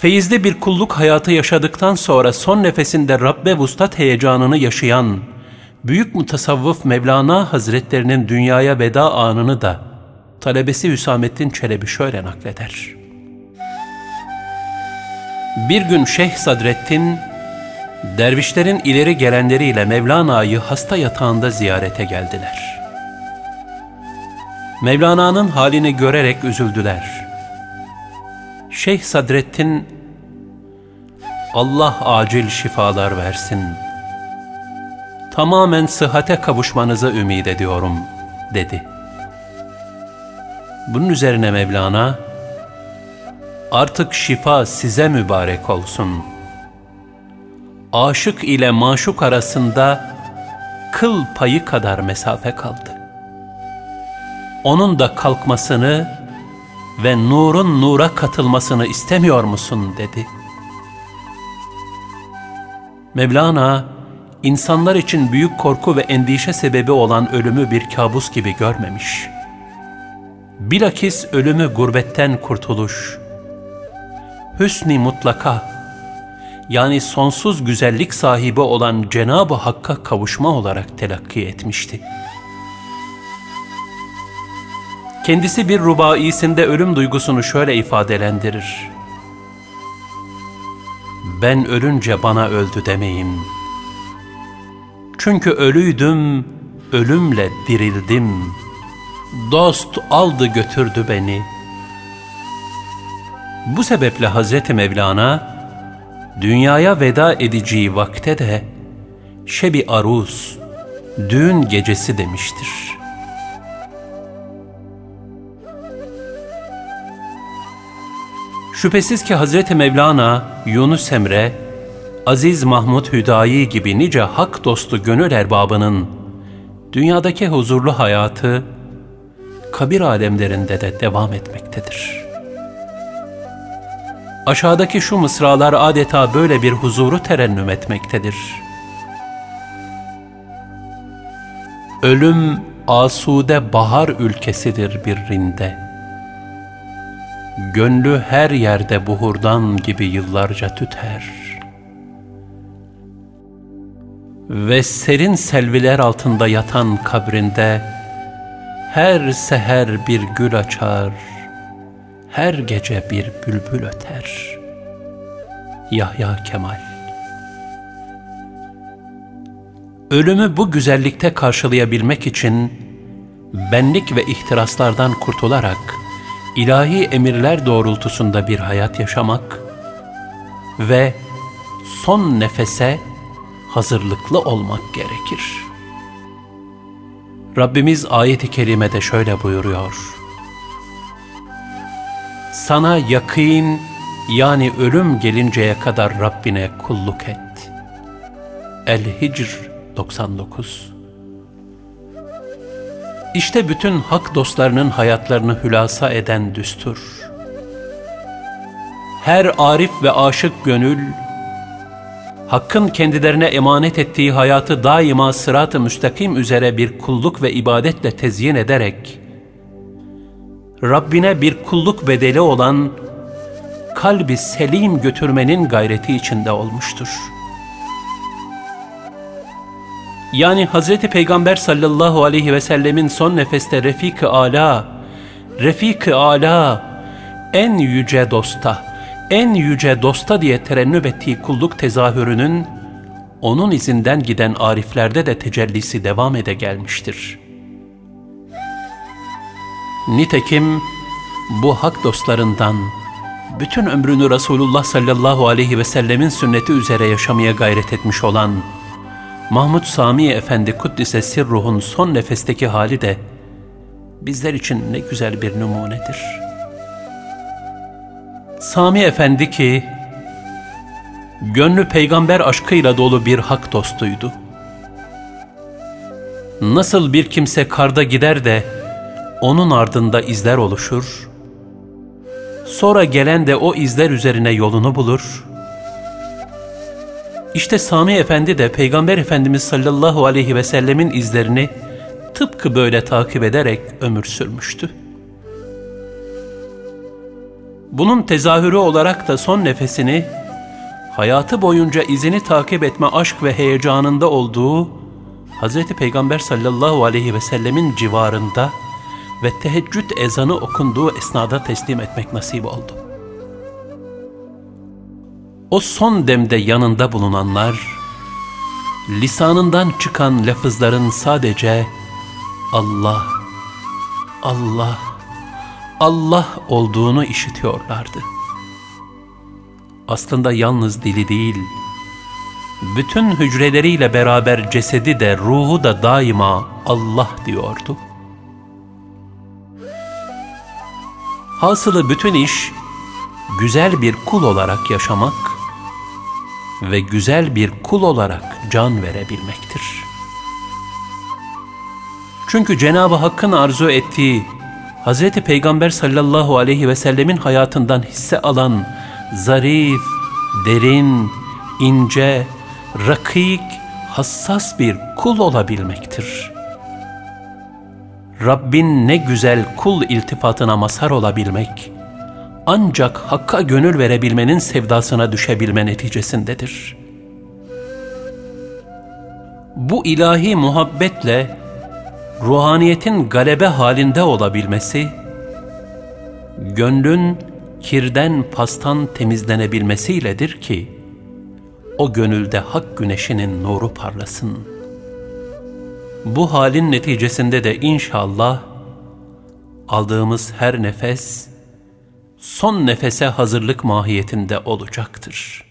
Feyizli bir kulluk hayatı yaşadıktan sonra son nefesinde Rabbe vuslat heyecanını yaşayan büyük mutasavvıf Mevlana Hazretlerinin dünyaya veda anını da talebesi Hüsamettin Çelebi şöyle nakleder. Bir gün Şeyh Sadrettin, dervişlerin ileri gelenleriyle Mevlana'yı hasta yatağında ziyarete geldiler. Mevlana'nın halini görerek üzüldüler. Şeyh Sadrettin, Allah acil şifalar versin. Tamamen sıhhate kavuşmanızı ümit ediyorum, dedi. Bunun üzerine Mevlana, artık şifa size mübarek olsun. Aşık ile maşuk arasında kıl payı kadar mesafe kaldı. Onun da kalkmasını ve nurun nura katılmasını istemiyor musun dedi. Mevlana, insanlar için büyük korku ve endişe sebebi olan ölümü bir kabus gibi görmemiş. Bilakis ölümü gurbetten kurtuluş, hüsni mutlaka, yani sonsuz güzellik sahibi olan Cenab-ı Hakk'a kavuşma olarak telakki etmişti. Kendisi bir rubaisinde ölüm duygusunu şöyle ifadelendirir. Ben ölünce bana öldü demeyin. Çünkü ölüydüm, ölümle dirildim. Dost aldı götürdü beni. Bu sebeple Hazreti Mevlana, dünyaya veda edeceği vakte de şebi aruz, düğün gecesi demiştir.'' Şüphesiz ki Hazreti Mevlana, Yunus Emre, Aziz Mahmud Hüdayi gibi nice hak dostu gönül erbabının dünyadaki huzurlu hayatı kabir alemlerinde de devam etmektedir. Aşağıdaki şu mısralar adeta böyle bir huzuru terennüm etmektedir. Ölüm asude bahar ülkesidir bir rinde.'' Gönlü her yerde buhurdan gibi yıllarca tüter. Ve serin selviler altında yatan kabrinde her seher bir gül açar, her gece bir bülbül öter. Yahya Kemal Ölümü bu güzellikte karşılayabilmek için benlik ve ihtiraslardan kurtularak ilahi emirler doğrultusunda bir hayat yaşamak ve son nefese hazırlıklı olmak gerekir. Rabbimiz ayet-i kerimede şöyle buyuruyor. Sana yakın yani ölüm gelinceye kadar Rabbine kulluk et. El-Hicr 99 İşte bütün hak dostlarının hayatlarını hülasa eden düstur. Her arif ve aşık gönül, Hakk'ın kendilerine emanet ettiği hayatı daima sırat-ı müstakim üzere bir kulluk ve ibadetle tezyin ederek, Rabbine bir kulluk bedeli olan kalbi selim götürmenin gayreti içinde olmuştur.'' Yani Hz. Peygamber sallallahu aleyhi ve sellemin son nefeste Refik-i Ala, Refik-i Ala, en yüce dosta, en yüce dosta diye terennüp ettiği kulluk tezahürünün, onun izinden giden ariflerde de tecellisi devam ede gelmiştir. Nitekim bu hak dostlarından, bütün ömrünü Resulullah sallallahu aleyhi ve sellemin sünneti üzere yaşamaya gayret etmiş olan, Mahmud Sami Efendi Kuddise Sirruh'un son nefesteki hali de bizler için ne güzel bir numunedir. Sami Efendi ki, gönlü peygamber aşkıyla dolu bir hak dostuydu. Nasıl bir kimse karda gider de onun ardında izler oluşur, sonra gelen de o izler üzerine yolunu bulur, işte Sami Efendi de Peygamber Efendimiz sallallahu aleyhi ve sellemin izlerini tıpkı böyle takip ederek ömür sürmüştü. Bunun tezahürü olarak da son nefesini hayatı boyunca izini takip etme aşk ve heyecanında olduğu Hz. Peygamber sallallahu aleyhi ve sellemin civarında ve teheccüd ezanı okunduğu esnada teslim etmek nasip oldu. O son demde yanında bulunanlar, lisanından çıkan lafızların sadece Allah, Allah, Allah olduğunu işitiyorlardı. Aslında yalnız dili değil, bütün hücreleriyle beraber cesedi de ruhu da daima Allah diyordu. Hasılı bütün iş güzel bir kul olarak yaşamak ve güzel bir kul olarak can verebilmektir. Çünkü Cenab-ı Hakk'ın arzu ettiği Hz. Peygamber sallallahu aleyhi ve sellemin hayatından hisse alan zarif, derin, ince, rakik, hassas bir kul olabilmektir. Rabbin ne güzel kul iltifatına mazhar olabilmek, ancak Hakk'a gönül verebilmenin sevdasına düşebilme neticesindedir. Bu ilahi muhabbetle ruhaniyetin galebe halinde olabilmesi, gönlün kirden pastan temizlenebilmesiyledir ki, o gönülde hak güneşinin nuru parlasın. Bu halin neticesinde de inşallah aldığımız her nefes son nefese hazırlık mahiyetinde olacaktır.''